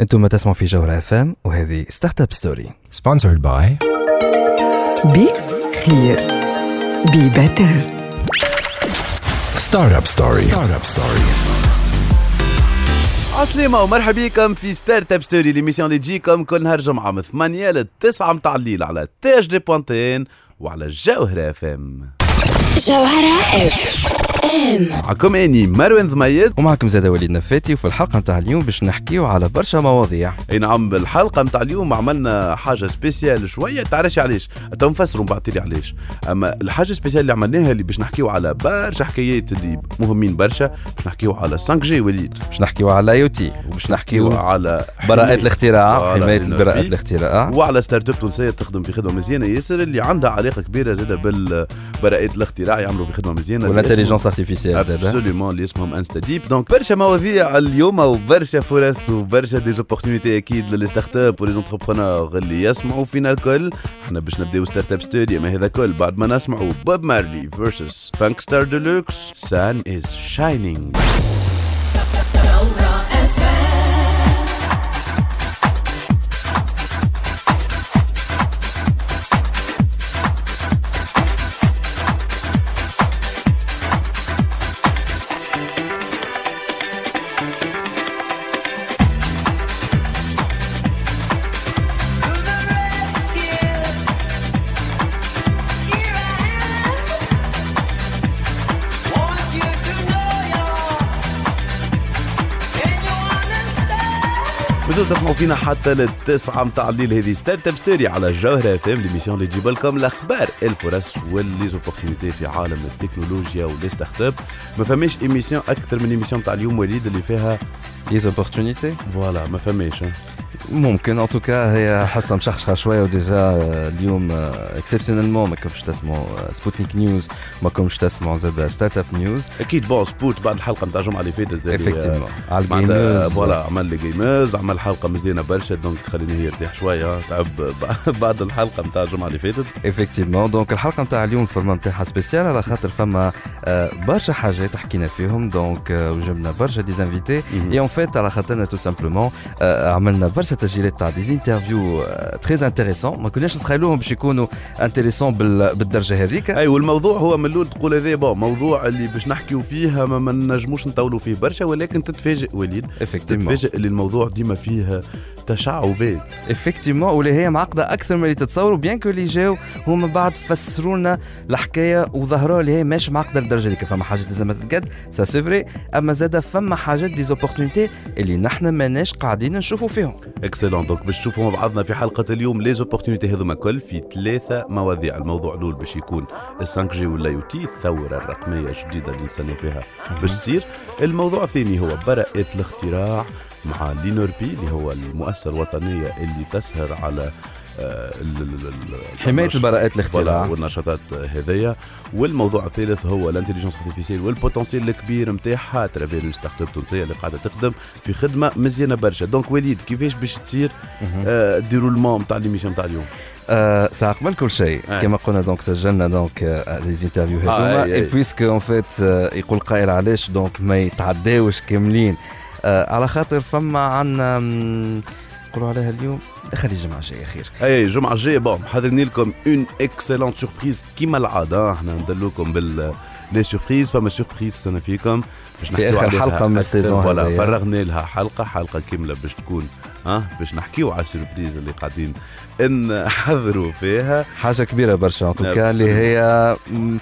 أنتم تسمعوا في جوهرة اف ام وهذه Startup Story sponsored by Be here be better Startup Story. Startup Story. عسلامة ومرحبا بكم في Startup Story l'émission اللي تجيكم كل نهار جمعة من 8 ل 9 متاع الليل على THD point tn وعلى الجوهرة اف ام جوهرة اف معكم إني مروان ضميد ومعكم زاد وليد نفاتي وفي الحلقة نتاع اليوم باش نحكيو على برشا مواضيع. أي نعم بالحلقة متاع اليوم عملنا حاجة spéciale شوية. تعرفش علاش؟ تو نفسروا بعد لي علاش. أما الحاجة spéciale اللي عملناها اللي باش نحكيو على برشا حكايات اللي مهمين برشا باش نحكيو على 5 G وليد. باش نحكيو على IoT وباش نحكيو وعلى براءة حماية- الاختراع براءة في- الاختراع. وعلى startup تونسية تخدم في خدمة مزيانة ياسر اللي عندها علاقة كبيرة زادة بالبراءات الاختراع يعملوا في خدمة مزيانة. و l'intelligence artificielle زاد absolument اللي اسمهم InstaDeep donc برشا مواضيع اليوم وبرشا فرص وبرشا des opportunités أكيد ل les startups و les entrepreneurs اللي يسمعوا فينا الكل إحنا باش نبداو Startup Story ما هذا كل بعد ما نسمعوا بوب مارلي versus Funkstar De Luxe Sun Is Shining تسمعوا فينا حتى للتسعة متاع الليل. هذه Startup Story على جوهرة اف ام l'émission اللي تجيب لكم الأخبار الفرص و les opportunités في عالم التكنولوجيا و les startups ما فماش émission أكثر من émission تاع اليوم وليد اللي فيها les opportunités voilà ما فماش. ممكن en tout cas هي حاسة مشخشخة شوية و déjà آه، اليوم exceptionnellement ما كنتش تسمعوا Sputnik News ما كنتش تسمعوا زاد Startup News أكيد bon سبوت بعد الحلقة نتاع الجمعه اللي فاتت effectivement على ال gamers voilà عمل les gamers عمل حلقة مزيانة برشا donc خليني هي يرتاح شوية تعب بعد الحلقة نتاع الجمعه اللي فاتت. effectivement donc الحلقة نتاع اليوم ال format نتاعها spécial على خاطر فما آه، برشا حاجات حكينا فيهم donc آه، وجبنا برشا des invités et en fait على خاطرنا تو simplement عملنا برشا تسجيلات تاع des interviews très intéressantes ما كناش نتخيلوهم باش يكونوا intéressants بالدرجه هذيك أي والموضوع هو من الأول تقول هذا bon موضوع اللي باش نحكيو فيه ما, ما نجموش نطولوا فيه برشا ولكن تتفاجئ وليد. تتفاجئ اللي الموضوع ديما فيه تشعبات effectivement واللي هي معقده أكثر من اللي تتصوروا bien que اللي جاو هما بعد فسروا لنا الحكاية وظهروا اللي هي مش معقده للدرجه اللي فما حاجات لازم تتقد ça c'est vrai اما زاد فما حاجات des opportunités اللي نحن ماناش قاعدين نشوفوا فيهم excellent donc باش تشوفوا مع بعضنا في حلقة اليوم les opportunités هذوما كل في ثلاثة مواضيع. الموضوع الأول باش يكون ال 5 G و l'IoT الثورة الرقمية الجديدة اللي نستناو فيها باش تصير. الموضوع الثاني هو براءة الاختراع. مع l'INNORPI اللي هو المؤسسه الوطنيه اللي تسهر على آه، حماية البراءات الاختراع. والنشاطات هذيا والموضوع الثالث هو l'intelligence artificielle وال potentiel الكبير نتاعها à travers startup تونسية اللي قاعدة تخدم في خدمة مزيانة برشا. donc وليد كيفاش باش تصير آه، ال déroulement نتاع l'émission نتاع اليوم؟ آه ساعة قبل كل شيء. آه. كما قلنا donc سجلنا donc les interviews آه، هذوما. اي. puisque en fait يقول قائل علاش دونك ما يتعداوش كاملين. آه على خاطر فما عندنا نقولوا عليها اليوم خلي الجمعة الجاية خير اي الجمعة الجاية بون حاضرين لكم اون اكسلونت سوربريز كيما العادة إحنا ندلوكم بال لي سوربريز فما سوربريز السنة فيكم باش في عليها حلقة من. السيزون فوالا. فرغنا لها حلقة حلقة كاملة باش تكون ها باش نحكيو على السوربريز اللي قاعدين نحضروا فيها حاجة كبيرة برشا en tout cas اللي هي مم،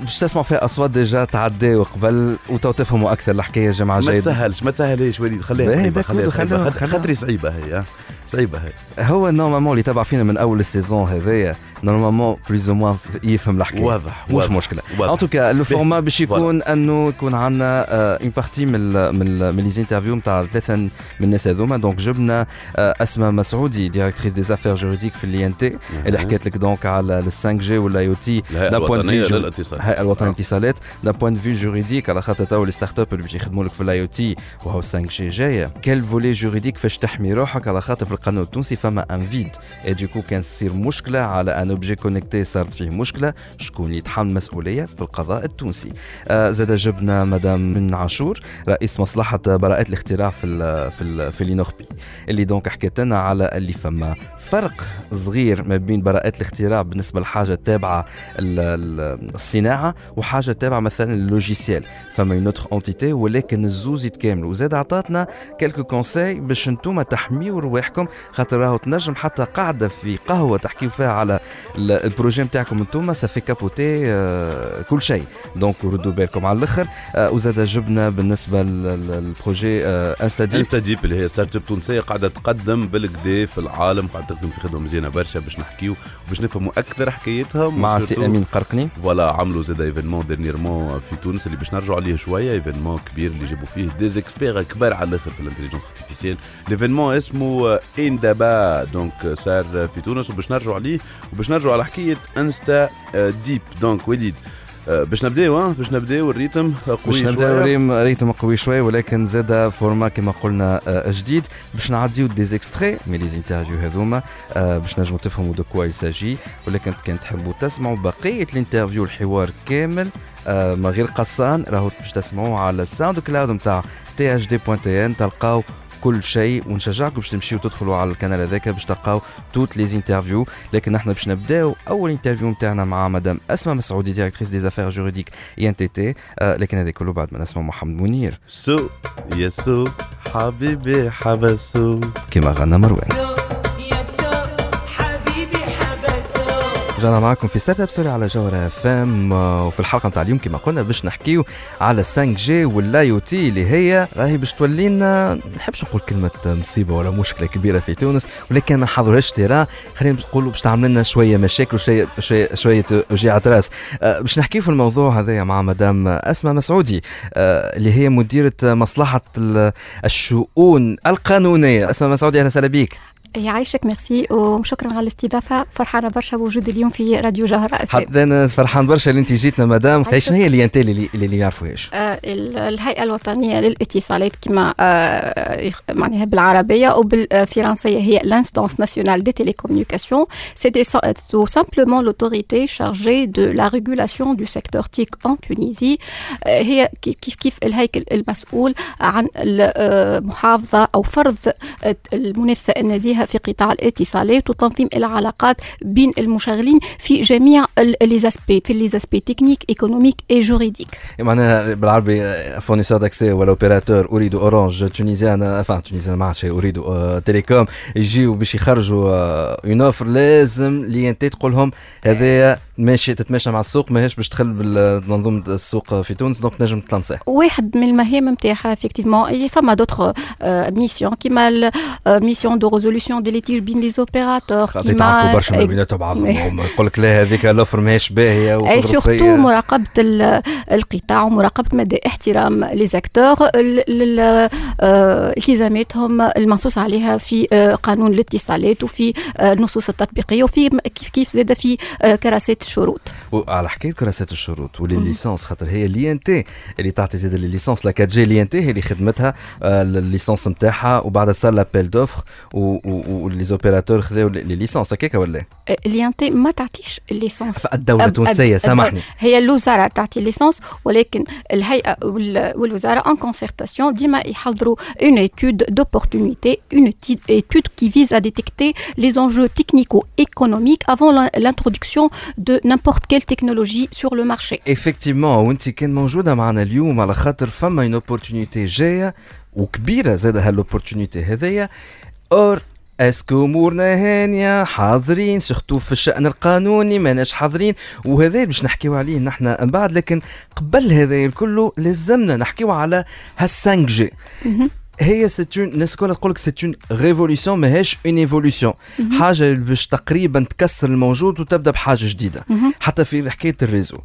باش تسمعوا فيها أصوات déjà تعداو قبل وتو تفهموا أكثر الحكاية الجمعه ما الجايه تسهلش ما تسهلش وليد خليها باهي، صعيبة خليها صعيبة. خاطري صعيبة هي؟ صعيبه هي هو normalement اللي تابع فينا من أول ال saison هذايا normalement plus ou moins يفهم الحكاية. واضح مش. مشكلة. en tout cas le format باش يكون أنه يكون عندنا une partie من ال من ال من les interviews نتاع ثلاثة من الناس هذوما. donc جبنا آه، أسماء مسعودي ديريكتريس دي زافير جوريديك في ان تي اللي حكيت لك دونك على ال 5 جي ولا يو تي الهيئة d'un point de الوطنية آه. للاتصالات. دان بوان فيو جوريديك على خاطر تو لي ستارت اب اللي باش يخدموا لك في الاي أو تي وهو 5 جي جاية. كيل فولي جوريديك فاش تحمي روحك؟ على خاطر في القانون التونسي فما ان فيد اي دوكو كان تصير مشكلة على ان اوبجي كونيكتي صارت فيه مشكلة. شكون اللي يتحمل المسؤوليه في القضاء التونسي؟ آه زاد جبنا مدام من عاشور رئيس مصلحة براءات الاختراع في ال في ال في l'INNORPI اللي donc حكيت لنا على اللي فما فرق صغير ما بين براءات الاختراع بالنسبة لحاجة تابعة الصناعة وحاجة تابعة مثلا ال logiciel فما une entité ولكن الزوز يتكاملوا. وزاد عطاتنا quelques conseils باش أنتم تحميوا رواحكم خاطر راهو تنجم حتى قاعدة في قهوة تحكيو فيها على ال projet نتاعكم أنتم ça y est capoté آه، كل شيء. donc ردوا بالكم على الأخر. آه، وزاد جبنا بالنسبة للبروجي انستاديب انستاديب اللي هي startup تونسية قاعدة تقدم بالكدا في العالم قاعدة تخدم في خدمة مزيانة برشا باش نحكيو وباش نفهموا أكثر حكايتها مع سي أمين قرقني. voilà عملوا زاد événement dernièrement في تونس اللي باش نرجعوا عليه شوية événement كبير اللي جابوا فيه ديزيكسبير كبار على الأخر في ال intelligence artificielle l'événement اسمه إندابا donc صار في تونس وباش نرجعوا عليه وباش نرجعوا على حكاية انستا ديب. donc وليد باش نبداو باش نبداو ال rythme قوي باش نبداو rythme قوي شوية ولكن زاد format كما قلنا جديد. باش نعديو des extraits من les interviews هذوما باش نجموا تفهموا de quoi il s'agit ولكن كان تحبوا تسمعوا بقية ال interview الحوار كامل من غير قصان راهو باش تسمعوه على الساوند كلاود نتاع THD point tn تلقاو كل شيء ونشجعكم باش تمشيو تدخلوا على القناه هذاك باش تلقاو toutes les interviews لكن إحنا باش نبداو أول interview نتاعنا مع مدام أسماء مسعودي directrice des affaires juridiques INT لكن هذا كله بعد ما نسمع محمد منير. سو يا سو حبيبي حبسو. كما غنى مروان. رجعنا معكم في startup سوري على جوهرة اف ام وفي الحلقة نتاع اليوم كما قلنا باش نحكيو على 5G وال IoT اللي هي راهي باش تولي لنا نحبش نقول كلمة مصيبة ولا مشكلة كبيرة في تونس ولكن ما حضرهاش ترى خلينا نقولوا باش تعمل لنا شوية مشاكل وشويه شوية وجيعه رأس. أه باش نحكيو في الموضوع هذايا مع مدام أسماء مسعودي أه اللي هي مديرة مصلحة الشؤون القانونية. أسماء مسعودي أهلا وسهلا بك يعيشك ميرسي وشكرا على الاستضافة. فرحانة برشا بوجودي اليوم في راديو جهره حتى أنا فرحان برشا اللي انت جيتنا مدام. شنو هي اللي اللي ما يعرفوهاش. آه الهيئة الوطنية للاتصالات كما آه معناها بالعربية وبالفرنسيه هي l'Instance nationale des télécommunications. C'est tout simplement l'autorité chargée de la régulation du secteur TIC en Tunisie. آه هي كيف كيف الهيكل المسؤول عن المحافظه أو فرض المنافسة النزيهه في قطاع الاتصالات وتنظيم العلاقات بين المشغلين في جميع les aspects في les aspects techniques économiques et juridiques معناها بالعربي fournisseur d'accès ولا opérateur Ooredoo اورانج تونيزيان enfin تونيزيان ما عادش Ooredoo تيليكوم يجيو باش يخرجوا une offre لازم l'INT تقول لهم هذايا ماشي تتماشى مع السوق ماهيش باش تدخل بمنظومه السوق في تونس donc نجم تlancيه واحد من المهام نتاعها effectivement اللي فما d'autres missions كيما mission de résolution des litiges بين les opérateurs كيما برشا ما بيناتهم بعضهم. يقول لك لا هذيك l'offre ماهيش باهيه et surtout مراقبة القطاع ومراقبه مدى احترام les acteurs التزاماتهم المنصوص عليها في قانون الاتصالات وفي النصوص التطبيقية وفي كيف كيف زاد في كراسات الشروط. وعلى حكاية كراسات الشروط و licence خاطر هي l'INT اللي تعطي زاد ال licence la 4G l'INT هي اللي خدمتها ال licence نتاعها وبعد صار l'appel d'offres و les opérateurs خذاو les licences هكاك ولا l'INT ما تعطيش ال licence الدولة التونسيه سامحني هي الوزارة تعطي ال licence ولكن الهيئه والوزارة en concertation ديما يحضروا une étude d'opportunité une étude qui vise à détecter les enjeux technico-économiques avant l'introduction de n'importe quelle technologie sur le marché. Effectivement, و INT كان موجوده معنا اليوم على خاطر فما une opportunité جاية وكبيره زاد هال opportunité هذيا or est-ce que امورنا هانيه حاضرين surtout في الشأن القانوني ماناش حاضرين وهذا باش نحكيو عليه نحن من بعد لكن قبل هذا الكل لازمنا نحكيو على هال 5G هي c'est une الناس الكل تقول لك c'est une révolution ماهيش une évolution حاجة باش تقريبا تكسر الموجود وتبدأ بحاجة جديدة. حتى في حكاية ال réseau.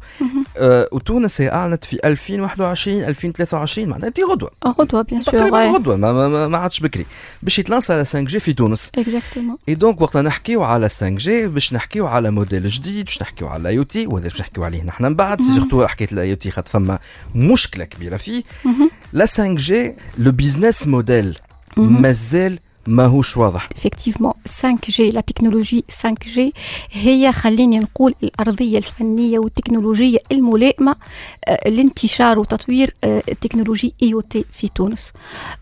آه وتونس هي أعلنت في 2021 2023 معناها dès غدوة. غدوة bien sûr تقريبا غدوة ما, ما, ما عادش بكري. باش يتlance على 5G في تونس. exactement et donc وقت نحكيو على 5G باش نحكيو على موديل جديد باش نحكيو على ال IoT وهذا باش نحكيو عليه نحن من بعد. surtout حكاية ال IoT خاطر فما مشكلة كبيرة فيه. la 5G le business model. مازال ماهوش واضح. Effectivement 5G la technologie 5G هي خليني نقول الأرضية الفنية والتكنولوجية الملائمة آه، لانتشار وتطوير آه، ال technologie IoT في تونس.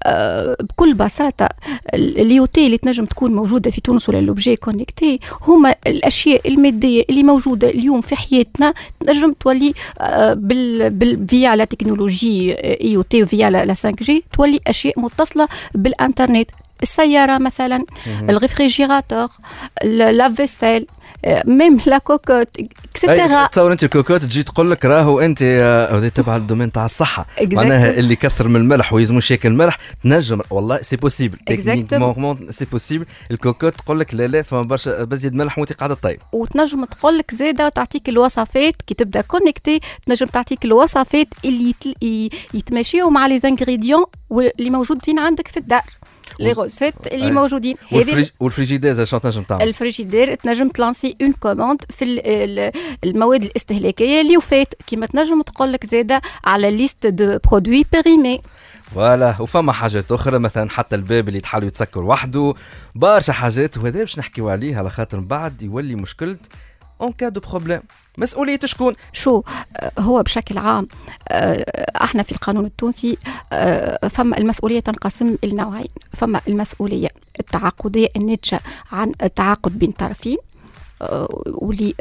آه، بكل بساطة ال IoT اللي تنجم تكون موجودة في تونس ولا l'objet connecté هما الأشياء المادية اللي موجودة اليوم في حياتنا تنجم تولي بال بال via la technologie IoT و via la 5G تولي أشياء متصلة بالإنترنت. السيارة مثلا ال réfrigérateur la vaisselle même la cocotte et cetera تصور أنت الكوكوت تجي تقول لك راهو أنت هذه تبع ال domaine تاع الصحة. معناها اللي كثر من الملح ويزمو شيك الملح تنجم. والله c'est possible techniquement c'est possible ال cocotte تقول لك لا لا فما برشا بزيد ملح وانت قاعدة طيب وتنجم تقول لك زاده تعطيك الوصفات كي تبدأ connectée تنجم تعطيك الوصفات اللي يتماشيو مع les ingrédients واللي موجودين عندك في الدار. les recettes اللي موجودين والفريجيدير شنو تنجم تعمل الفريجيدير تنجم تlancي une commande في المواد الاستهلاكية اللي وفات كيما تنجم تقول لك زادة على liste de produits périmés voilà وفما حاجات أخرى مثلا حتى الباب اللي تحل يتسكر وحده. برشا حاجات وهذا باش نحكيو عليه على خاطر من بعد يولي مشكلة en cas de problème مسؤولية شكون؟ شو هو بشكل عام إحنا في القانون التونسي فما المسؤولية تنقسم لنوعين فما المسؤولية التعاقدية الناتجة عن التعاقد بين طرفين واللي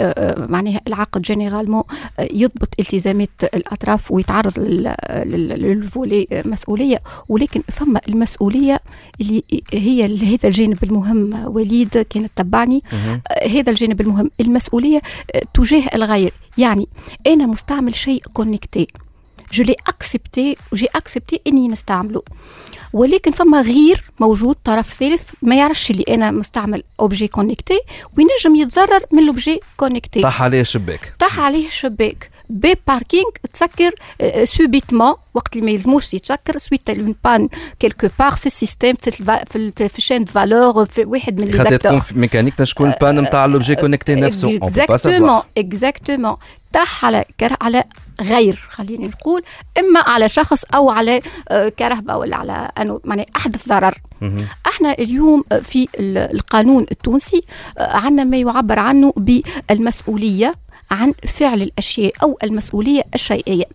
معناها العقد généralement يضبط التزامات الأطراف ويتعرض لل volet مسؤولية. ولكن فما المسؤولية اللي هي هذا الجانب المهم. وليد كانت تبعني. هذا الجانب المهم. المسؤولية تجاه الغير. يعني أنا مستعمل شيء connecté je l'ai accepté j'ai accepté إني نستعمله. ولكن فما غير موجود طرف ثالث ما يعرفش اللي أنا مستعمل objet connecté وينجم يتضرر من l'objet connecté طاح عليه شباك. طاح عليه شباك. باب parking تسكر subitement وقت اللي ما يلزموش يتسكر suite à une panne quelque part في ال système في في, في, ال chaîne de valeur في واحد من لي خاطر تكون في ميكانيك تكون panne نتاع l'objet connecté نفسه. exactement exactement طاح على على غير خليني نقول إما على شخص أو على كرهبة ولا على انه يعني أحدث ضرر. إحنا اليوم في القانون التونسي عندنا ما يعبر عنه بالمسؤولية عن فعل الأشياء أو المسؤولية الشيئية.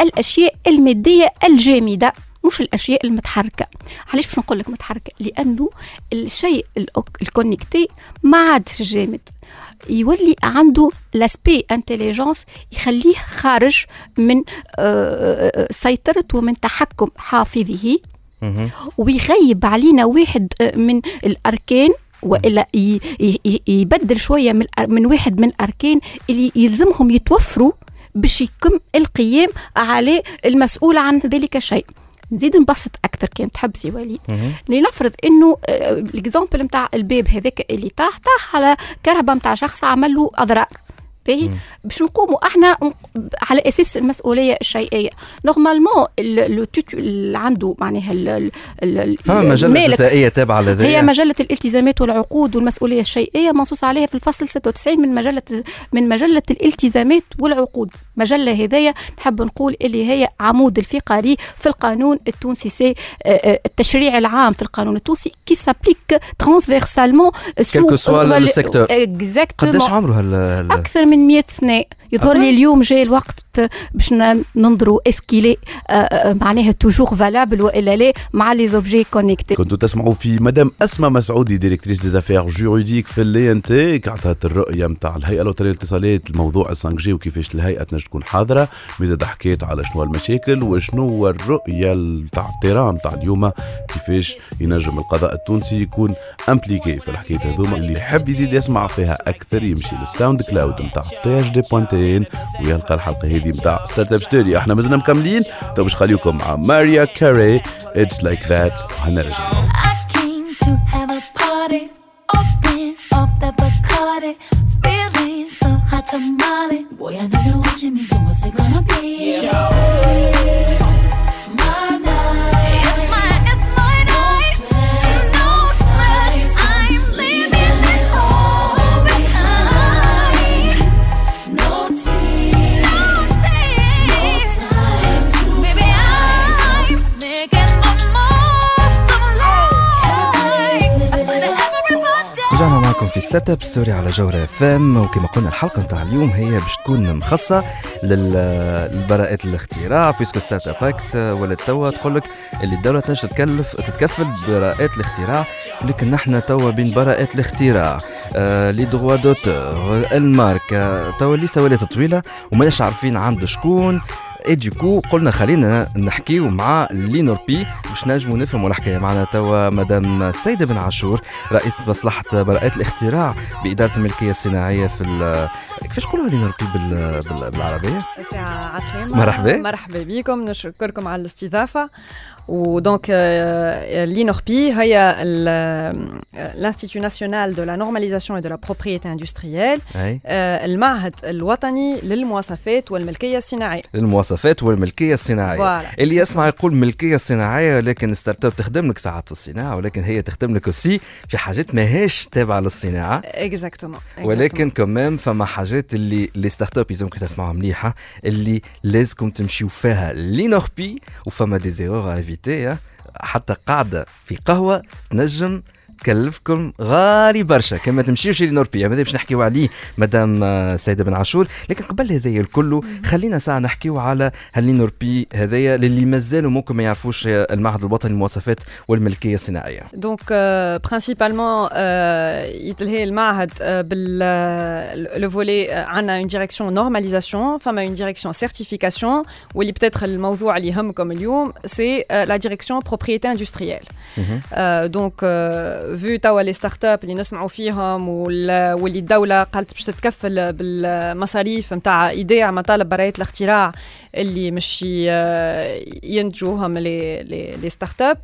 الأشياء المادية الجامدة مش الأشياء المتحركة. علاش باش نقول لك متحركة؟ لأنه الشيء ال connecté ما عادش جامد. يولي عنده l'aspect intelligence يخليه خارج من سيطرة ومن تحكم حافظه. ويغيب علينا واحد من الأركان وإلا يبدل شوية من من واحد من الأركان اللي يلزمهم يتوفروا باش يتم القيام على المسؤول عن ذلك الشيء. نزيد نبسط أكثر كان تحب سي وليد لنفرض إنه ال exemple نتاع الباب هذاك اللي طاح طاح على كرهبه نتاع شخص عمل له أضرار. باهي. باش نقوموا إحنا على أساس المسؤولية الشيئية. normalement لو اللي عنده معناها فما مجلة جزائية تابعة لديها هي مجلة الالتزامات والعقود والمسؤولية الشيئية منصوص عليها في الفصل 96 من مجله من مجلة الالتزامات والعقود. مجلة هدايا نحب نقول اللي هي عمود الفقري في القانون التونسي c'est التشريع العام في القانون التونسي qui s'applique transversalement que ce soit ال secteur قداش عمره أكثر من مية, يظهر لي اليوم جاي الوقت باش ننظروا est-ce qu'elle est معناها toujours valable والا لا مع les objets connectés كنتوا تسمعوا في مدام أسماء مسعودي directrice des affaires juridiques في l'INT عطات الرؤية نتاع الهيئة الوطنية للاتصالات الموضوع 5 G وكيفاش الهيئة تنجم تكون حاضرة. مازال حكيت على شنو المشاكل وشنو هو الرؤية نتاع ال terrain نتاع اليوم كيفاش ينجم القضاء التونسي يكون impliqué في الحكاية هذوما. اللي يحب يزيد يسمع فيها أكثر يمشي لل SoundCloud نتاع THD point tn ويلقى الحلقة هذه نتاع Startup Story إحنا مازلنا مكملين. تو باش نخليكم مع Mariah Carey. It's Like That وهنرجع tamale. Boy, I know you're watching me, so what's it gonna be? Yeah. في Startup Story على جوهرة FM وكما قلنا الحلقة نتاع اليوم هي باش تكون مخصصة للبراءات الاختراع puisque Startup Act ولات توا تقول لك اللي الدولة تنجم تكلف تتكفل براءات الاختراع لكن نحن توا بين براءات الاختراع آه les droits d'auteur الماركة توا ال liste ولات طويلة وماناش عارفين عند شكون. اي donc قلنا خلينا نحكيو مع l'INNORPI باش نجموا نفهموا الحكاية. معنا توا مدام السيده بن عاشور رئيس مصلحة براءات الاختراع بإدارة الملكية الصناعية في كيفاش نقولوا l'INNORPI بال... بال... بالعربية؟ مرحبا. مرحبا بكم. نشكركم على الاستضافة. و donc l'INNORPI هي l'Institut national de la normalisation et de la propriété industrielle. أي. المعهد الوطني للمواصفات والملكية الصناعية. المواصفات والملكية الصناعية. Voilà. اللي يسمع يقول ملكية صناعية لكن startup تخدم لك ساعات في الصناعة ولكن هي تخدم لك aussi في حاجات ماهيش تابعة للصناعة. exactement ولكن كمان فما حاجات اللي les startups يلزمكم تسمعوها مليحة اللي لازمكم تمشيو فيها l'INNORPI وفما des erreurs à éviter حتى قاعدة في قهوة تنجم تكلفكم غالي برشا. كما تمشيوش l'INNORPI هذا باش نحكيو عليه مدام آه، سيدة بن عاشور؟ لكن قبل هذايا الكل خلينا ساعة نحكيو على هال l'INNORPI هذايا للي مازالوا ممكن ما يعرفوش المعهد الوطني للمواصفات والملكية الصناعية. donc principalement يتلهي المعهد بال le volet عندنا une direction normalisation فما une direction certification واللي peut-être الموضوع اللي يهمكم اليوم c'est la direction propriété industrielle donc فو توا les startups اللي نسمعوا فيهم وال- واللي الدولة قالت باش تتكفل بالمصاريف نتاع ايداع مطالب براءه الاختراع اللي مش ي- ينتجوهم les les les startups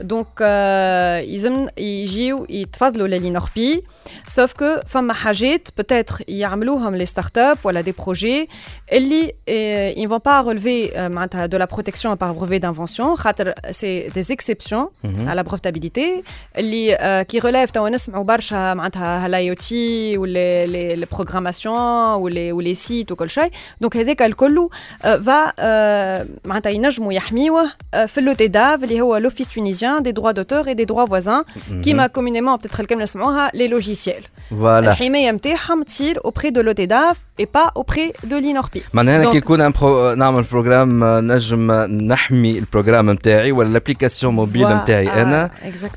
donc آه، يلزم يجيو يتفضلوا ل l'INNORPI sauf que فما حاجات peut-être يعملوهم les startups ولا des projets اللي ils vont pas relever آه، معناتها de la protection par brevet d'invention. خاطر c'est des exceptions à la brevetabilité. اللي آه، qui relèvent توا نسمعوا برشا معناتها هال IoT و les les les programmations و les و les sites وكل شيء donc هذاك الكل فا معناتها ينجموا يحميوه آه، في l'OTDAV اللي هو l'Office tunisien des droits d'auteur et des droits voisins كيما communément بتتخ الكلمة نسمعوها les logiciels voilà الحمايه نتاعهم تصير auprès de l'OTDAV et pas auprès de l'INNORPI معناها أنا Donc- كي يكون un pro... نعمل programme آه، نجم نحمي ال programme نتاعي ولا ال application mobile نتاعي أنا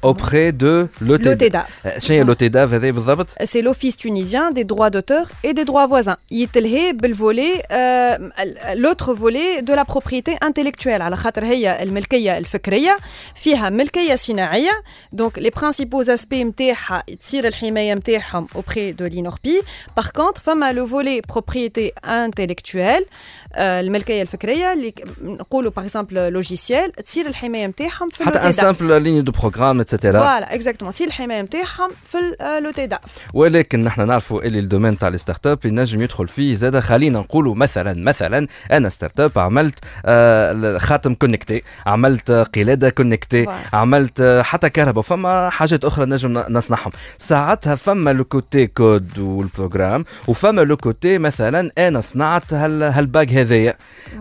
auprès de L'OTDAV. Euh, C'est l'Office tunisien des droits d'auteur et des droits voisins. volet, euh, l'autre volet de la propriété intellectuelle. Donc les principaux aspects auprès de l'INORPI. Par contre, le volet propriété intellectuelle, euh, par exemple logiciel, un simple ligne de programme, etc. Voilà, exactement. تصير الحماية نتاعهم في l'OTDAV ولكن نحن نعرفوا اللي ال domaine تاع ال startup ينجم يدخل فيه. زاد خلينا نقولوا مثلا مثلا أنا startup عملت آه، خاتم connectée عملت آه، قلادة connectée. عملت آه، حتى كهرباء فما حاجات أخرى نجم نصنعهم. ساعتها فما le côté code وال programme وفما le côté مثلا أنا صنعت هال هالباج هذايا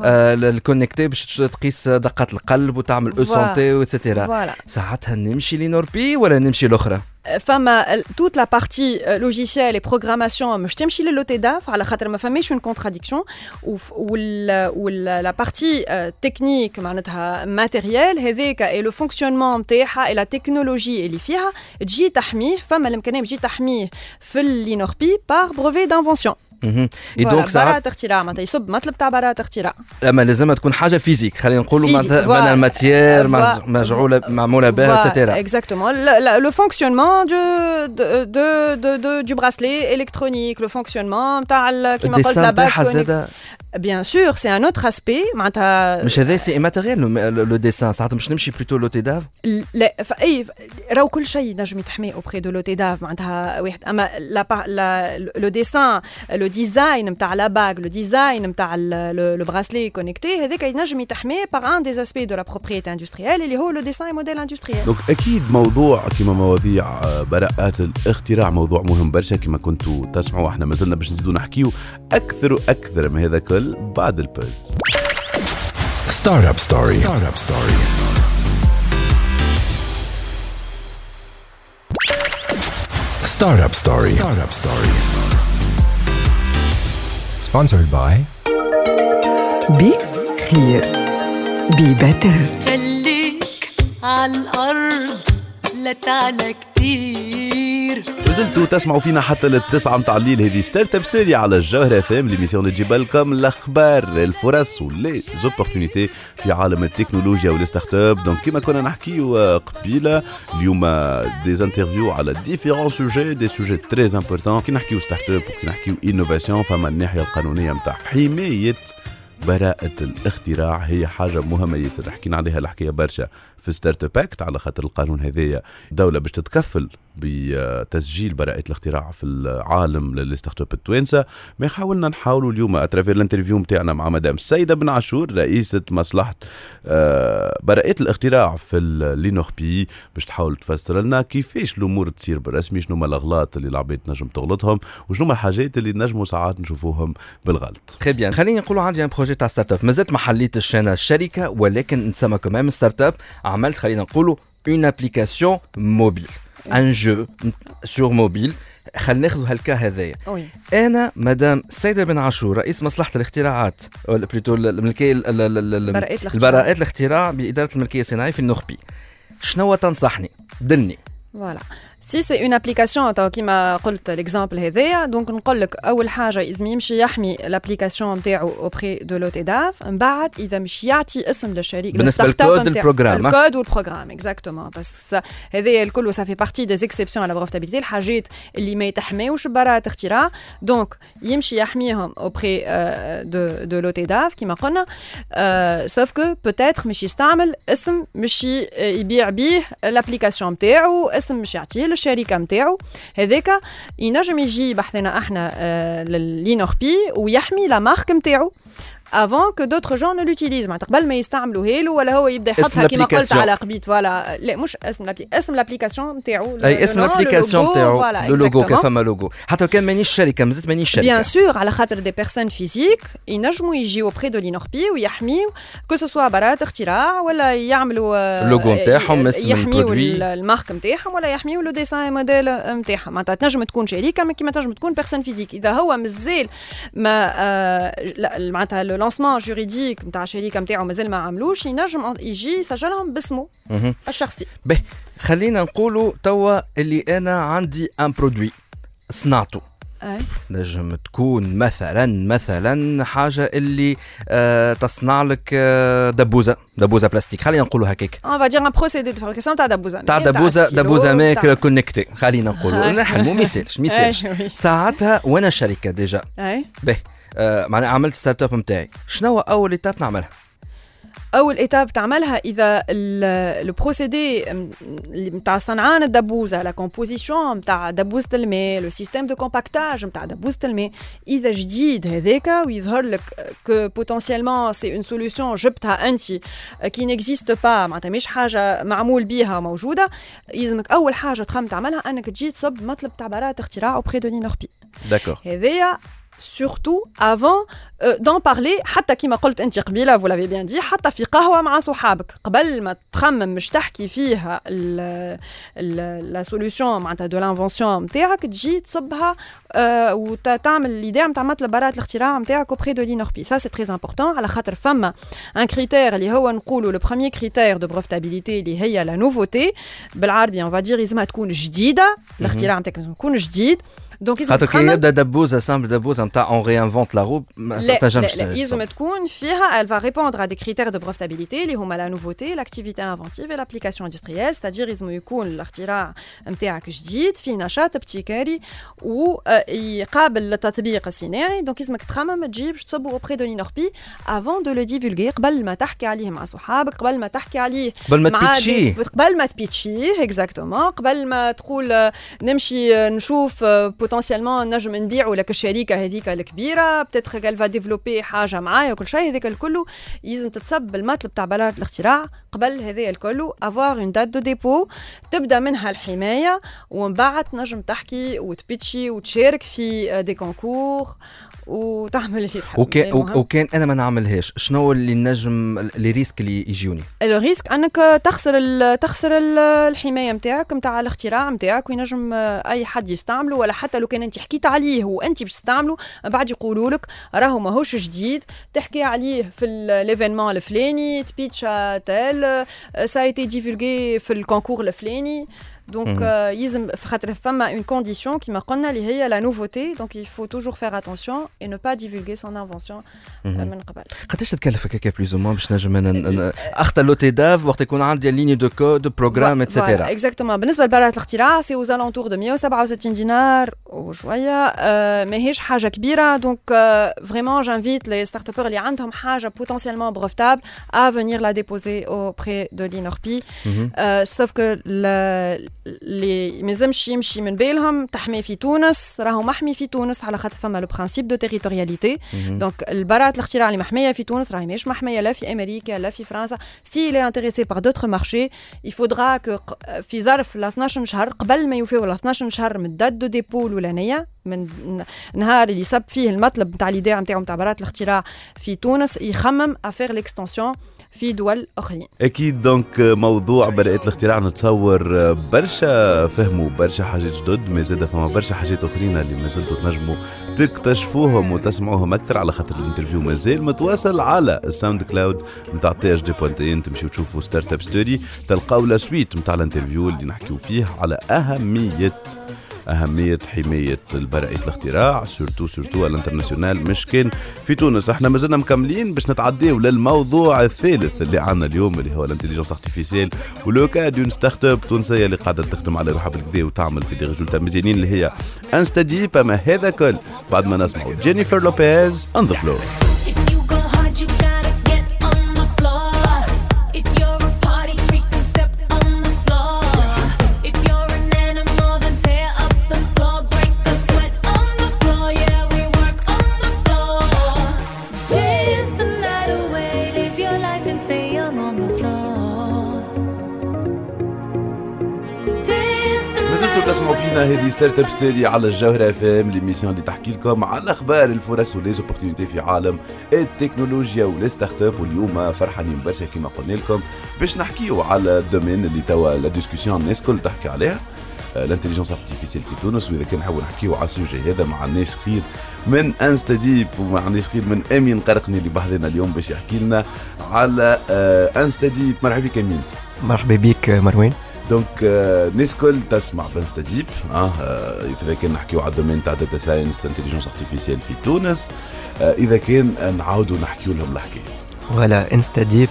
آه، الكونكتي باش تقيس دقات القلب وتعمل أو. سونتي وإتسيتيرا. ساعتها نمشي لنوربي ولا نمشي الاخرى فما ال- toute la partie euh, logiciel et programmation مش تمشي للوتيداف على خاطر ما فماش une contradiction وف- وال وال la partie euh, technique معناتها matériel هذاك et le fonctionnement نتاعها et la technologie اللي فيها تجي تحميه فما الامكانيه تجي تحميه في اللينوربي par brevet d'invention مهم. اي donc براءة اختراع معناتها يصب مطلب تاع براءة اختراع. اما لازم تكون حاجة physique خلينا نقولوا معناتها ال matière. مجعوله معمولة بها et cetera le fonctionnement du, de, de, de, de- du bracelet électronique, le fonctionnement تاع كيما قلت ال dessin la Bien sûr, c'est un autre aspect معناتها مش هذا c'est matériel le dessin ساعات مش نمشي plutôt l'OTDAV لا اي راهو كل شيء نجم يتحمي auprès de l'OTDAV معناتها واحد اما لا le dessin le design نتاع la bague le design نتاع le bracelet connecté هذاك ينجم يتحمي par un des aspects de la propriété industrielle اللي هو le dessin modèle industriel donc أكيد موضوع كما مواضيع آه، براءات الاختراع موضوع مهم برشا كما كنتوا تسمعوا إحنا مازلنا باش نزيدوا نحكيو أكثر وأكثر من هذا كل بعد ال pause Startup Story. Startup Story. Startup Story. Startup Story. Sponsored by بي خير بي بيتر خليك على الأرض لا تعلى كتير وزلتوا تسمعوا فينا حتى للتسعة متاع الليل هذه Startup Story على الجوهرة اف ام l'émission اللي تجيب لكم الاخبار الفرص و les opportunités في عالم التكنولوجيا وال startup. donc كيما كنا نحكيو قبيله اليوم des interviews على différents sujets des sujets très importants كي نحكيو startup وكي نحكيو innovation فما الناحية القانونية متاع حماية براءة الاختراع هي حاجة مهمة ياسر. حكينا عليها الحكاية برشا في Startup Act على خاطر القانون هذايا دولة باش تتكفل بتسجيل براءة الاختراع في العالم لل startup التوانسة. ما حاولنا نحاولوا اليوم à travers ال interview نتاعنا مع مدام سيدة بن عاشور رئيسة مصلحة آه، براءة الاختراع في l'INNORPI باش تحاول تفسر لنا كيفاش الأمور تصير بالرسمي شنو هما الأغلاط اللي العباد تنجم تغلطهم وشنو هما الحاجات اللي نجموا ساعات نشوفوهم بالغلط. très bien خليني نقولوا عندي un projet تاع startup مازلت ما حليتش أنا الشركة ولكن نتسمى كمان startup عملت خلينا نقولوا une application mobile un jeu sur mobile خلينا ناخذوا هالكا هذايا. أنا مدام سيدة بن عاشور رئيس مصلحة الاختراعات ولا plutôt الملكية. البراءات الاختراع. بإدارة الملكية الصناعيه في INNORPI. شنو تنصحني؟ دلني. voilà si c'est une application تو كيما قلت l'exemple هذايا donc نقول لك اول حاجة لازم يمشي يحمي ال application نتاعو auprès de l'OTDAV من بعد اذا مش يعطي اسم للشريك بالنسبة لل startup لل code نتاعو. ال programme، ها؟ ال code وال programme exactement بس هذايا الكل ça fait partie des exceptions à la brevetabilité الحاجات اللي ما يتحماوش براءة اختراع donc يمشي يحميهم auprès de de l'OTDAV كيما قلنا sauf que peut-être مش يستعمل اسم مش ي- يبيع بيه ال application نتاعو اسم مش يعطيه للشركه نتاعو هذاك ينجم يجي بحثنا أحنا آه، ل l'INNORPI ويحمي la marque نتاعو avant que d'autres gens ne l'utilisent معناتها قبل ما يستعملوا هيلو ولا هو يبدا اسم يحطها كيما قلت ال application. على قبيت voilà لا مش اسم الابلي اسم ال application نتاعو اي اسم ال application نتاعو le logo كيف كيف فما لوغو حتى لو كان مانيش شركه مازلت مانيش شركه بيان سور على خاطر des personnes physiques ينجموا يجيو auprès de l'INNORPI ويحميو que ce soit براءة اختراع ولا يعملوا آه، اللوغو نتاعهم، اسم يحميو ال produit. ال- ال marque نتاعهم ولا يحميو le dessin modèle نتاعهم معناتها تنجم تكون شركه ما كيما تنجم تكون personne physique اذا هو مازال ما آه، لا، معناتها le lancement juridique نتاع الشركة نتاعو مازال ما عملوش ينجم يجي يسجلهم باسمه. الشخصي به خلينا نقولوا توا اللي أنا عندي un produit صنعته أي. نجم تكون مثلا مثلا حاجة اللي آه تصنع لك آه دبوزه دبوزه بلاستيك خلينا نقولوا هكاك va dire un procédé de fabrication تاع دبوزه تاع دبوزه دبوزه ماكله connectée خلينا نقولوا. نحلموا ما يسالش ما يسالش أي، oui. ساعتها وأنا شركه déjà اي به معناها عملت startup نتاعي شنو أول étape نعملها؟ أول étape تعملها إذا le procédé نتاع صنعان الدبوزه la composition نتاع دبوزة الماء le système de compactage نتاع دبوزة الماء. إذا جديد هذاك ويظهر لك que potentiellement c'est une solution جبتها أنت qui n'existe pas معناتها مش حاجة معمول بيها موجودة. يلزمك أول حاجة تخمم تعملها أنك تجي تصب مطلب تاع براءه اختراع auprès de l'INORPI d'accord هذايا surtout avant d'en parler حتى كيما قلت انت قبيله vous l'avez bien dit حتى في قهوه مع صحابك قبل ما تخمم مش تحكي فيها la solution معناتها de l'invention نتاعك تجي تصبها آه وتعمل ال idée نتاع مطلب براءه الاختراع نتاعك auprès de l'INORPI ça c'est très important على خاطر فما un critère اللي هو نقولوا le premier critère de brevetabilité اللي هي la nouveauté بالعربي on va dire لازمها تكون جديده الاختراع نتاعك لازم يكون جديد donc لازم خاطر كي تخمم يبدا دبوزه simple دبوزه نتاع on réinvente la roue mais لا تنجمش لا لا لازم تكون فيها elle va répondre à des critères de brevetabilité اللي هما la nouveauté l'activité inventive et l'application industrielle c'est-à-dire لازم يكون الاختراع نتاعك جديد فيه نشاط ابتكاري ويقابل التطبيق الصناعي donc لازمك تخمم تجيب باش تصبوا auprès de l'INORPI avant de le divulguer قبل ما تحكي عليه مع صحابك قبل ما تحكي عليه قبل ما مع تبيتشيه دي- قبل ما تبيتشيه exactement قبل ما تقول آه، نمشي آه، نشوف potentiellement نجم نبيعوا لك الشركة هذيك الكبيره peut-être qu'elle va développer حاجة معايا وكل شيء هذاك الكل يلزم تتصب بالمطلب تاع براءه الاختراع قبل هذا الكل avoir une date de dépôt تبدأ منها الحماية ومن بعد تنجم تحكي وتبيتشي وتشارك في des concours وتعمل اللي تحب. وكان وكان أنا ما نعملهاش. شنو اللي نجم les risques اللي يجوني le risque أنك تخسر ال تخسر ال الحماية نتاعك نتاع الاختراع نتاعك وينجم أي حد يستعمله ولا حتى لو كان أنت حكيت عليه وأنت باش تستعمله بعد يقولوا لك راهو ماهوش جديد. تحكي عليه في ليفينمون الفلاني تبيتشا تال سا ايتي ديفولغي في الكونكور الفلاني. Donc, euh, il y une condition qui m'a est la nouveauté. Donc, il faut toujours faire attention et ne pas divulguer son invention. Euh, plus ou moins ligne de code, programme, etc. Exactement. Ben, c'est aux alentours de dinars euh, mais Donc, vraiment, j'invite les start qui ont potentiellement brevetable à venir la déposer auprès de l'INORPI. Sauf que اللي ما يلزمش يمشي من بالهم تحمي في تونس راهو محمي في تونس على خاطر فما le principe de territorialité donc البراءة الاختراع اللي محميه في تونس راهي ماهيش محمية لا في أمريكا لا في فرنسا. s'il est intéressé par d'autres marchés il faudra que في ظرف ل 12 شهر قبل ما يوفيو ل 12 شهر من date de dépôt الاولانيه من نهار اللي صب فيه المطلب نتاع ال idée نتاعو نتاع براءة الاختراع في تونس يخمم à faire l'extension في دول أخرين. أكيد donc موضوع براءة الاختراع. نتصور برشا فهموا برشا حاجات جدد ما زاد فما برشا حاجات أخرين اللي ما زلتوا تنجموا تكتشفوهم وتسمعوهم أكثر على خاطر ال interview مازال متواصل على ال SoundCloud نتاع THD point tn تمشيو تشوفوا Start-up Story تلقاو la suite نتاع ال interview اللي نحكيو فيه على أهمية حماية براءة الاختراع surtout surtout ال international مش كان في تونس. إحنا مازلنا مكملين باش نتعداو للموضوع الثالث اللي عندنا اليوم اللي هو ال intelligence artificielle و le cas d'une start-up تونسية اللي قاعدة تخدم على روحها بالقدا وتعمل في des résultats مزيانين اللي هي InstaDeep اما هذا كل. بعد ما نسمعوا جينيفر لوبيز On the Floor هذه Start-up Story على الجوهرة أف إم l'émission اللي تحكي لكم على أخبار الفرص و les opportunités في عالم التكنولوجيا ولي أب. واليوم فرحانين برشا كما قلنا لكم باش نحكيو على ال domaine اللي توا la discussion الناس الكل تحكي عليها. ال intelligence artificielle في تونس وإذا كان نحاول نحكيو على ال sujet هذا ما عندناش خير من InstaDeep وما عندناش خير من أمين قرقني اللي بحضرنا اليوم باش يحكي لنا على InstaDeep. مرحبا بك أمين. مرحبا بك مروان. donc الناس الكل تسمع ب InstaDeep آه اذا كان نحكيو على ال domaine تاع data science intelligence artificielle في تونس اذا كان نعاودوا نحكيو لهم الحكاية voilà InstaDeep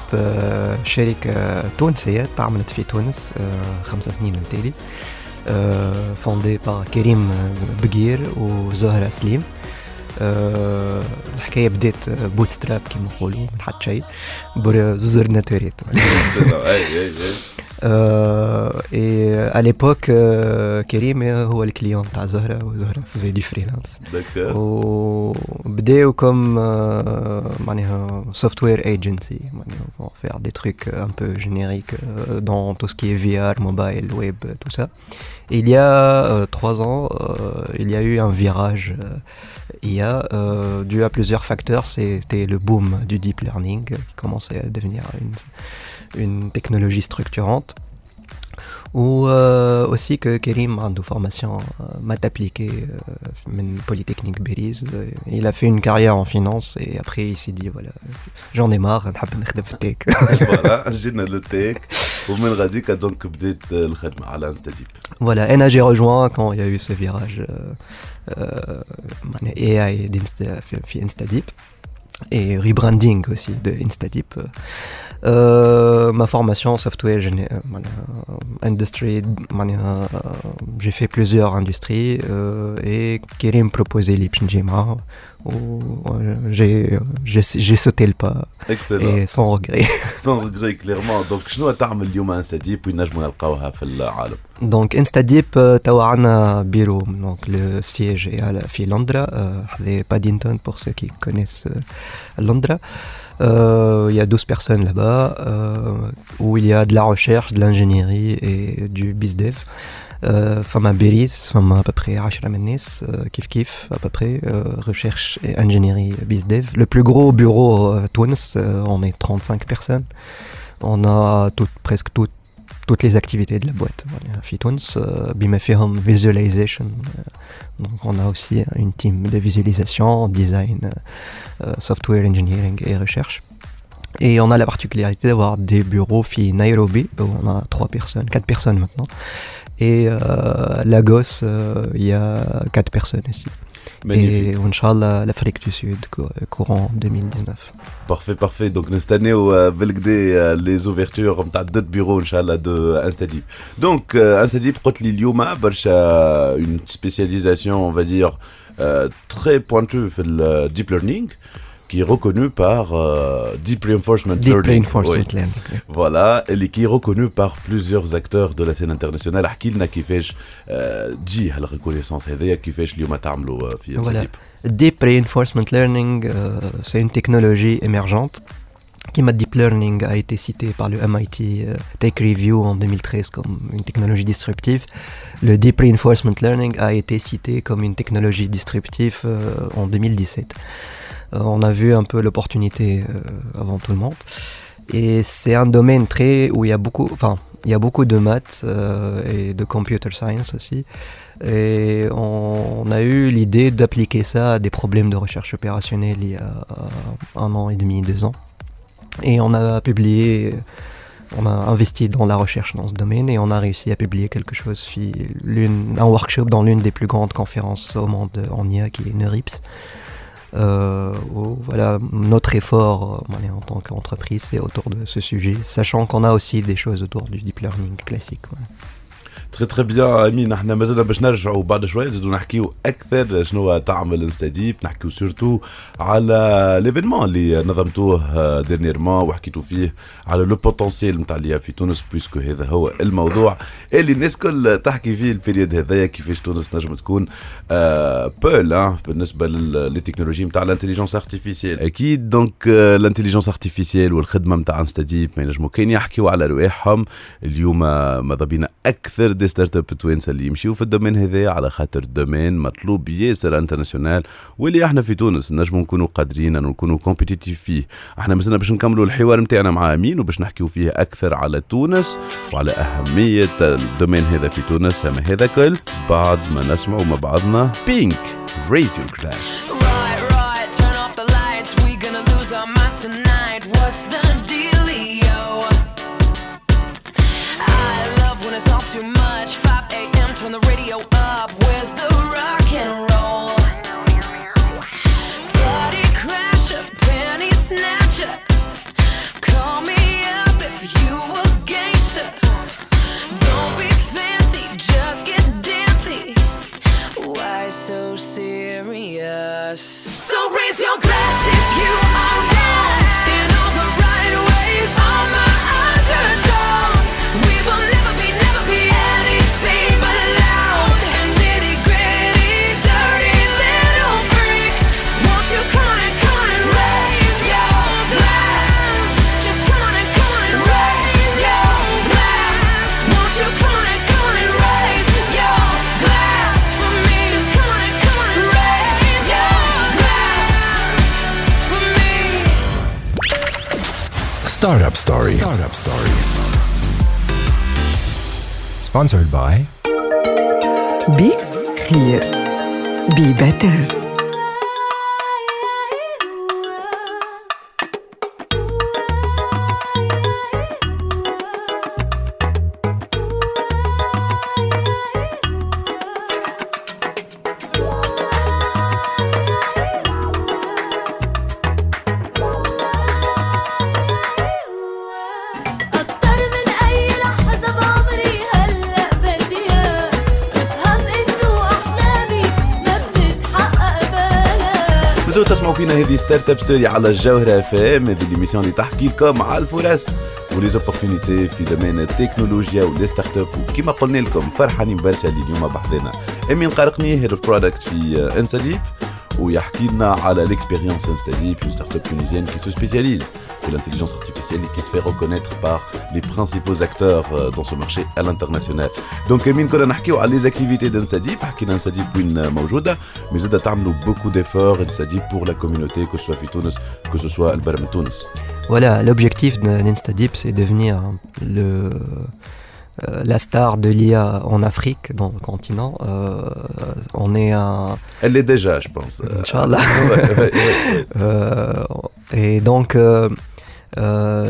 شركة تونسية تعملت في تونس خمس سنين التالي fondée par كريم بقير وزهرة سليم الحكاية بدات bootstrap كيما نقولوا من حد شيء زوز اورديناتوريات اي ا ليبوك كريم هو الكليون تاع زهره وزهره فزي دي فريلانس وبداو كوم معناها سوفت وير ايجنسي معناها فير دي تروك ان بو جينيريك دون تو سكي في ار موبايل ويب تو سا il y a euh, trois ans, euh, il y a eu un virage euh, IA euh, dû à plusieurs facteurs. C'était le boom du deep learning qui commençait à devenir une, une technologie structurante. Ou euh, aussi que Kerim a une formation euh, maths appliquée, euh, Polytechnique Belize. Il a fait une carrière en finance et après il s'est dit voilà, j'en ai marre, نحب نخدم في التك. voilà, جينا للتك ومن غاديك دونك بديت الخدمة على انستديب. Voilà, et j'ai rejoint quand il y a eu ce virage euh, AI في Instadeep et rebranding aussi de Instadeep. Euh, ma formation software euh, industry, euh, j'ai fait plusieurs industries et Kérim proposait l'Ipshinjima où j'ai sauté le pas Excellent. et sans regret. sans regret clairement. Donc, شنو تعمل اليوم انستديب وين نجموا نلقاوها في العالم؟ Donc Instadeep, euh, tawa عندنا bureau, donc le siège est à la في Londra, euh, Paddington pour ceux qui connaissent euh, Londra. Euh, il y a 12 personnes là-bas euh, où il y a de la recherche, de l'ingénierie et du bizdev. Euh, فما بيريس فما à peu près 10 من الناس euh, كيف كيف à peu près euh, recherche et ingénierie bizdev. Le plus gros bureau à Tunis, euh, on est 35 personnes. On a tout, presque toutes toutes les activités de la boîte. Voilà. Euh, euh, donc on a aussi une team de visualisation, design, euh, software engineering et recherche. Et on a la particularité d'avoir des bureaux fi Nairobi, où on a trois personnes, quatre personnes maintenant, et euh, Lagos, euh, il y a 4 personnes aussi. Magnifique. Et Inch'Allah, l'Afrique du Sud, courant 2019. Parfait, parfait. Donc, cette année, euh, les ouvertures d'autres bureaux, Inch'Allah, de Instadip. Donc, Instadip, Lioma, une spécialisation, on va dire, très pointue, le deep learning qui est reconnu par euh, Deep Reinforcement Deep Learning. Reinforcement. Learning. Voilà, et qui est reconnu par plusieurs acteurs de la scène internationale. Hakilna qui euh, fait dit la reconnaissance et qui fait le matamlo. Deep Reinforcement Learning, euh, c'est une technologie émergente. Kima Deep Learning a été cité par le MIT Tech Review en 2013 comme une technologie disruptive. Le Deep Reinforcement Learning a été cité comme une technologie disruptive en 2017. Euh, on a vu un peu l'opportunité euh, avant tout le monde. Et c'est un domaine très où il y a beaucoup, enfin, il y a beaucoup de maths euh, et de computer science aussi. Et on, a eu l'idée d'appliquer ça à des problèmes de recherche opérationnelle il y a un an et demi, deux ans. Et on a publié, on a investi dans la recherche dans ce domaine et on a réussi à publier quelque chose, un workshop dans l'une des plus grandes conférences au monde en IA qui est NeurIPS. Euh, où, voilà, notre effort euh, en tant qu'entreprise, c'est autour de ce sujet, sachant qu'on a aussi des choses autour du deep learning classique. voilà. très très bien امين إحنا مازلنا باش نرجعوا بعد شوية. نزيدوا نحكيو أكثر شنو تعمل InstaDeep نحكيو surtout على l'événement اللي نظمتوه dernièrement وحكيتوا فيه على le potentiel نتاع اللي في تونس puisque هذا هو الموضوع اللي الناس كل تحكي فيه ال période هذايا كيفاش تونس نجم تكون آه pôle آه بالنسبة للتكنولوجي نتاع ال intelligence artificielle أكيد. donc ال intelligence artificielle والخدمة نتاع InstaDeep ما ينجموا كان يحكيوا على رواحهم. اليوم ماذا بينا أكثر des start-up توانسه اللي يمشيو في ال domaine هذا على خاطر ال domaine مطلوب ياسر international واللي إحنا في تونس نجموا نكونوا قادرين نكونوا compétitif فيه. إحنا مازلنا باش نكملوا الحوار نتاعنا مع أمين وباش نحكيو فيه أكثر على تونس وعلى أهمية ال domaine هذا في تونس. اما هذا كل بعد ما نسمعوا مع بعضنا Pink Raise Your Glass Turn the radio up. Where's the Startup Story. Startup Stories. Sponsored by Be Clear. Be better. فينا هذه Start-up Story على الجوهرة اف ام هذه l'émission اللي تحكي لكم على الفرص و les opportunités في domaine التكنولوجيا و les start-up وكما قلنا لكم فرحانين برشا اللي اليوم بحذنا أمين قارقني Head Product في InstaDeep ويحكي لنا على l'expérience Instadip, une start-up tunisienne qui se spécialise في l'intelligence artificielle et qui se fait reconnaître par les principaux acteurs euh, dans ce marché à l'international. Donc Emine كنا نحكيو على les activités d'Instadip, حكينا Instadip وين موجودة, mais زاد تعملوا beaucoup d'efforts Instadip pour la communauté, que ce soit في تونس, que ce soit البرا من تونس. Voilà, l'objectif d'Instadip, c'est devenir le, euh, la star de l'IA en Afrique, dans le continent. Euh, on est un. Elle l'est déjà, je pense. Inch'Allah. Ouais, ouais, ouais. Euh, et donc,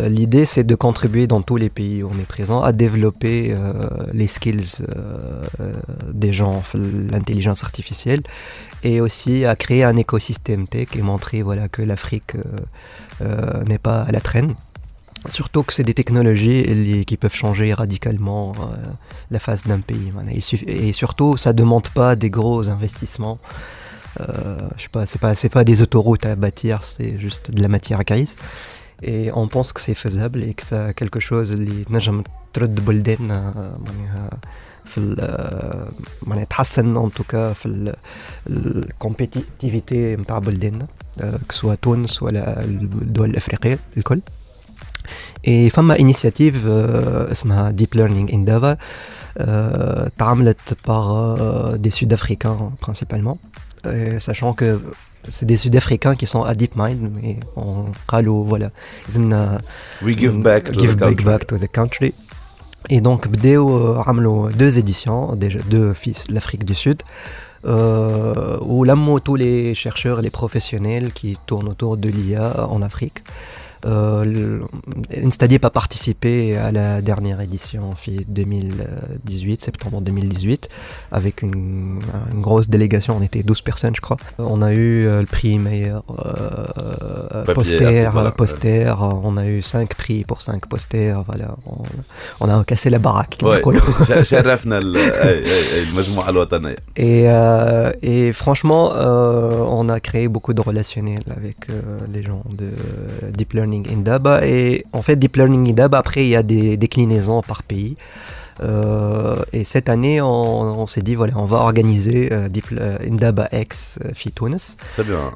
l'idée, c'est de contribuer dans tous les pays où on est présent à développer les skills des gens, l'intelligence artificielle, et aussi à créer un écosystème tech et montrer voilà, que l'Afrique n'est pas à la traîne. Surtout que c'est des technologies qui peuvent changer radicalement euh, la face d'un pays. Et surtout, ça ne demande pas des gros investissements. Euh, je sais pas, c'est pas, pas des autoroutes à bâtir, c'est juste de la matière à caïs. Et on pense que c'est faisable et que ça a quelque chose. Les Najam Trud Bolden, euh, euh, en tout cas, la compétitivité de Bolden, que ce soit Tunis ou la Douane africaine, le col. اي فما انيشيتيف اسمها ديب ليرنينغ ان دافا تعملت باغ دي سود افريكان برينسيبالمون sachant que c'est des sud-africains qui sont à DeepMind mais on قالوا voilà لازمنا We give back to give the back, country. back to the country et donc بداو عملوا deux éditions déjà deux fils de l'Afrique du Sud euh, où لموا tous les chercheurs les professionnels qui tournent autour de l'IA en Afrique Euh, Instadie n'a pas participé à la dernière édition en 2018, septembre 2018, avec une, grosse délégation. On était 12 personnes, je crois. On a eu euh, le prix meilleur euh, poster, poster. On a eu 5 prix pour 5 posters. Voilà. On, a cassé la baraque. Et, franchement, on a créé beaucoup de relationnels avec les gens de Deep Learning Learning Et en fait, Deep Learning Indaba, après, il y a des déclinaisons par pays. Euh, et cette année, on, s'est dit, voilà, on va organiser euh, Deep, euh, X Fi Tunis.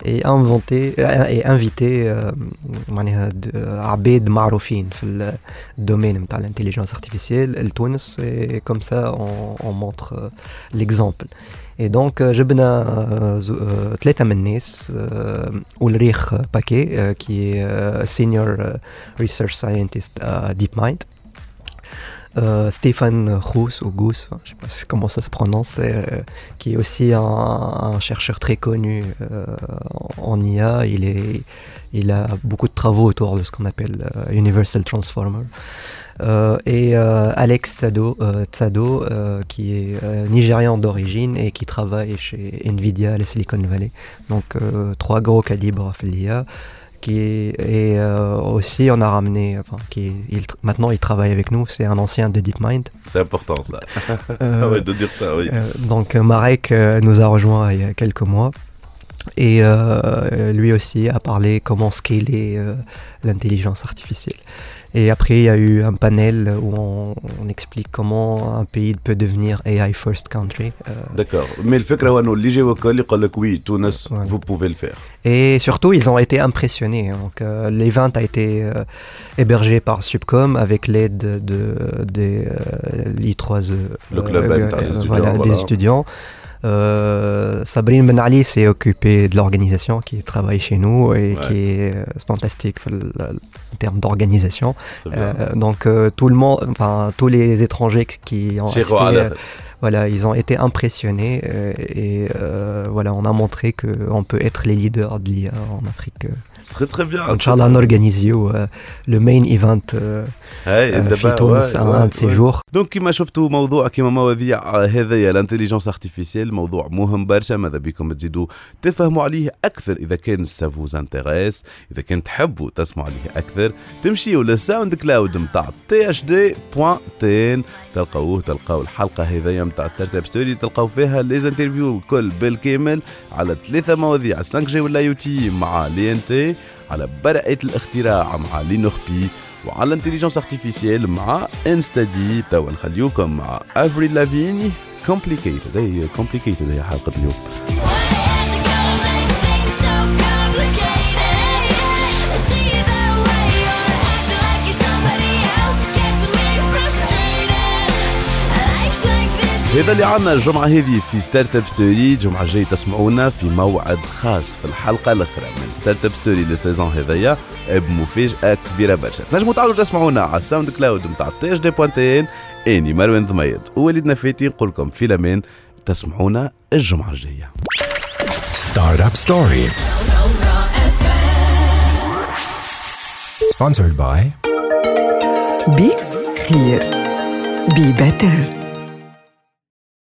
Et inventer, euh, et inviter euh, Abed Maroufin dans le domaine de l'intelligence artificielle, le Tunis. Et comme ça, on montre l'exemple. et donc euh, جبنا euh, زو- euh, ثلاثة من الناس euh, أولريخ باكي euh, qui est euh, senior euh, research scientist à DeepMind euh, Stéphane Rousse ou Gousse, enfin, je sais pas si- comment ça se prononce, euh, qui est aussi un, un chercheur très connu euh, en en IA. Il, est, il a beaucoup de travaux autour de ce qu'on appelle euh, Universal Transformer. Euh, et euh, Alex Tsado, euh, Tsado, qui est nigérian d'origine et qui travaille chez Nvidia à la Silicon Valley. Donc trois gros calibres à l'IA. Qui est, et euh, aussi on a ramené, enfin, qui est- il tr- maintenant il travaille avec nous, c'est un ancien de DeepMind. C'est important ça. Euh, Ah ouais, de dire ça, oui. euh, donc Marek nous a rejoint il y a quelques mois. Et lui aussi a parlé comment scaler l'intelligence artificielle. Et après, il y a eu un panel où on, explique comment un pays peut devenir AI first country. Euh. D'accord. Mais le fait que ouais. vous pouvez le faire. Et surtout, ils ont été impressionnés. Hein. Donc, euh, a été euh, hébergé par Subcom avec l'aide de, de, de euh, l'I3E, le club voilà, voilà. des étudiants. Euh, Sabrine Ben Ali s'est occupée de l'organisation, qui travaille chez nous et Ouais. qui est euh, fantastique en termes d'organisation. Euh, donc euh, tout le monde, enfin tous les étrangers qui ont assisté, voilà, ils ont été impressionnés euh, et euh, voilà, on a montré qu'on peut être les leaders de l'IA en Afrique. euh. Très très bien. Inch'Allah, نorganise euh, le main event euh, هاي euh, دابا في تونس ouais, un, ouais, un de ces ouais. jours. donc كيما شفتوا موضوع كيما مواضيع هذايا ال intelligence artificielle موضوع مهم برشا ماذا بكم تزيدوا تفهموا عليه أكثر اذا كان ça vous intéresse اذا كان تحبوا تسمعوا عليه أكثر تمشيوا لل SoundCloud نتاع THD point TN تلقاوه تلقاو الحلقة هذايا نتاع Startup Story تلقاو فيها les interviews الكل بالكامل على ثلاثة مواضيع 5 جي ولا يو تي مع لي إن تي على براءة الاختراع مع لينوخبي وعلى الانتليجنس ارتيفيسيال مع انستدي توا نخليوكم مع افري لافيني كومبليكيتد هي كومبليكيتد هي حلقة اليوم. هذا اللي عنا الجمعة هذه في Startup Story الجمعة الجاية تسمعونا في موعد خاص في الحلقة الأخرى من Startup Story لل saison هذايا بمفاجأة كبيرة برشا تنجموا تعالوا تسمعونا على ال SoundCloud نتاع THD point TN اني مروان ضميد ووليد نفاتي نقول لكم في الأمان تسمعونا الجمعة الجاية. Startup Story. Sponsored by بي خير بي بيتر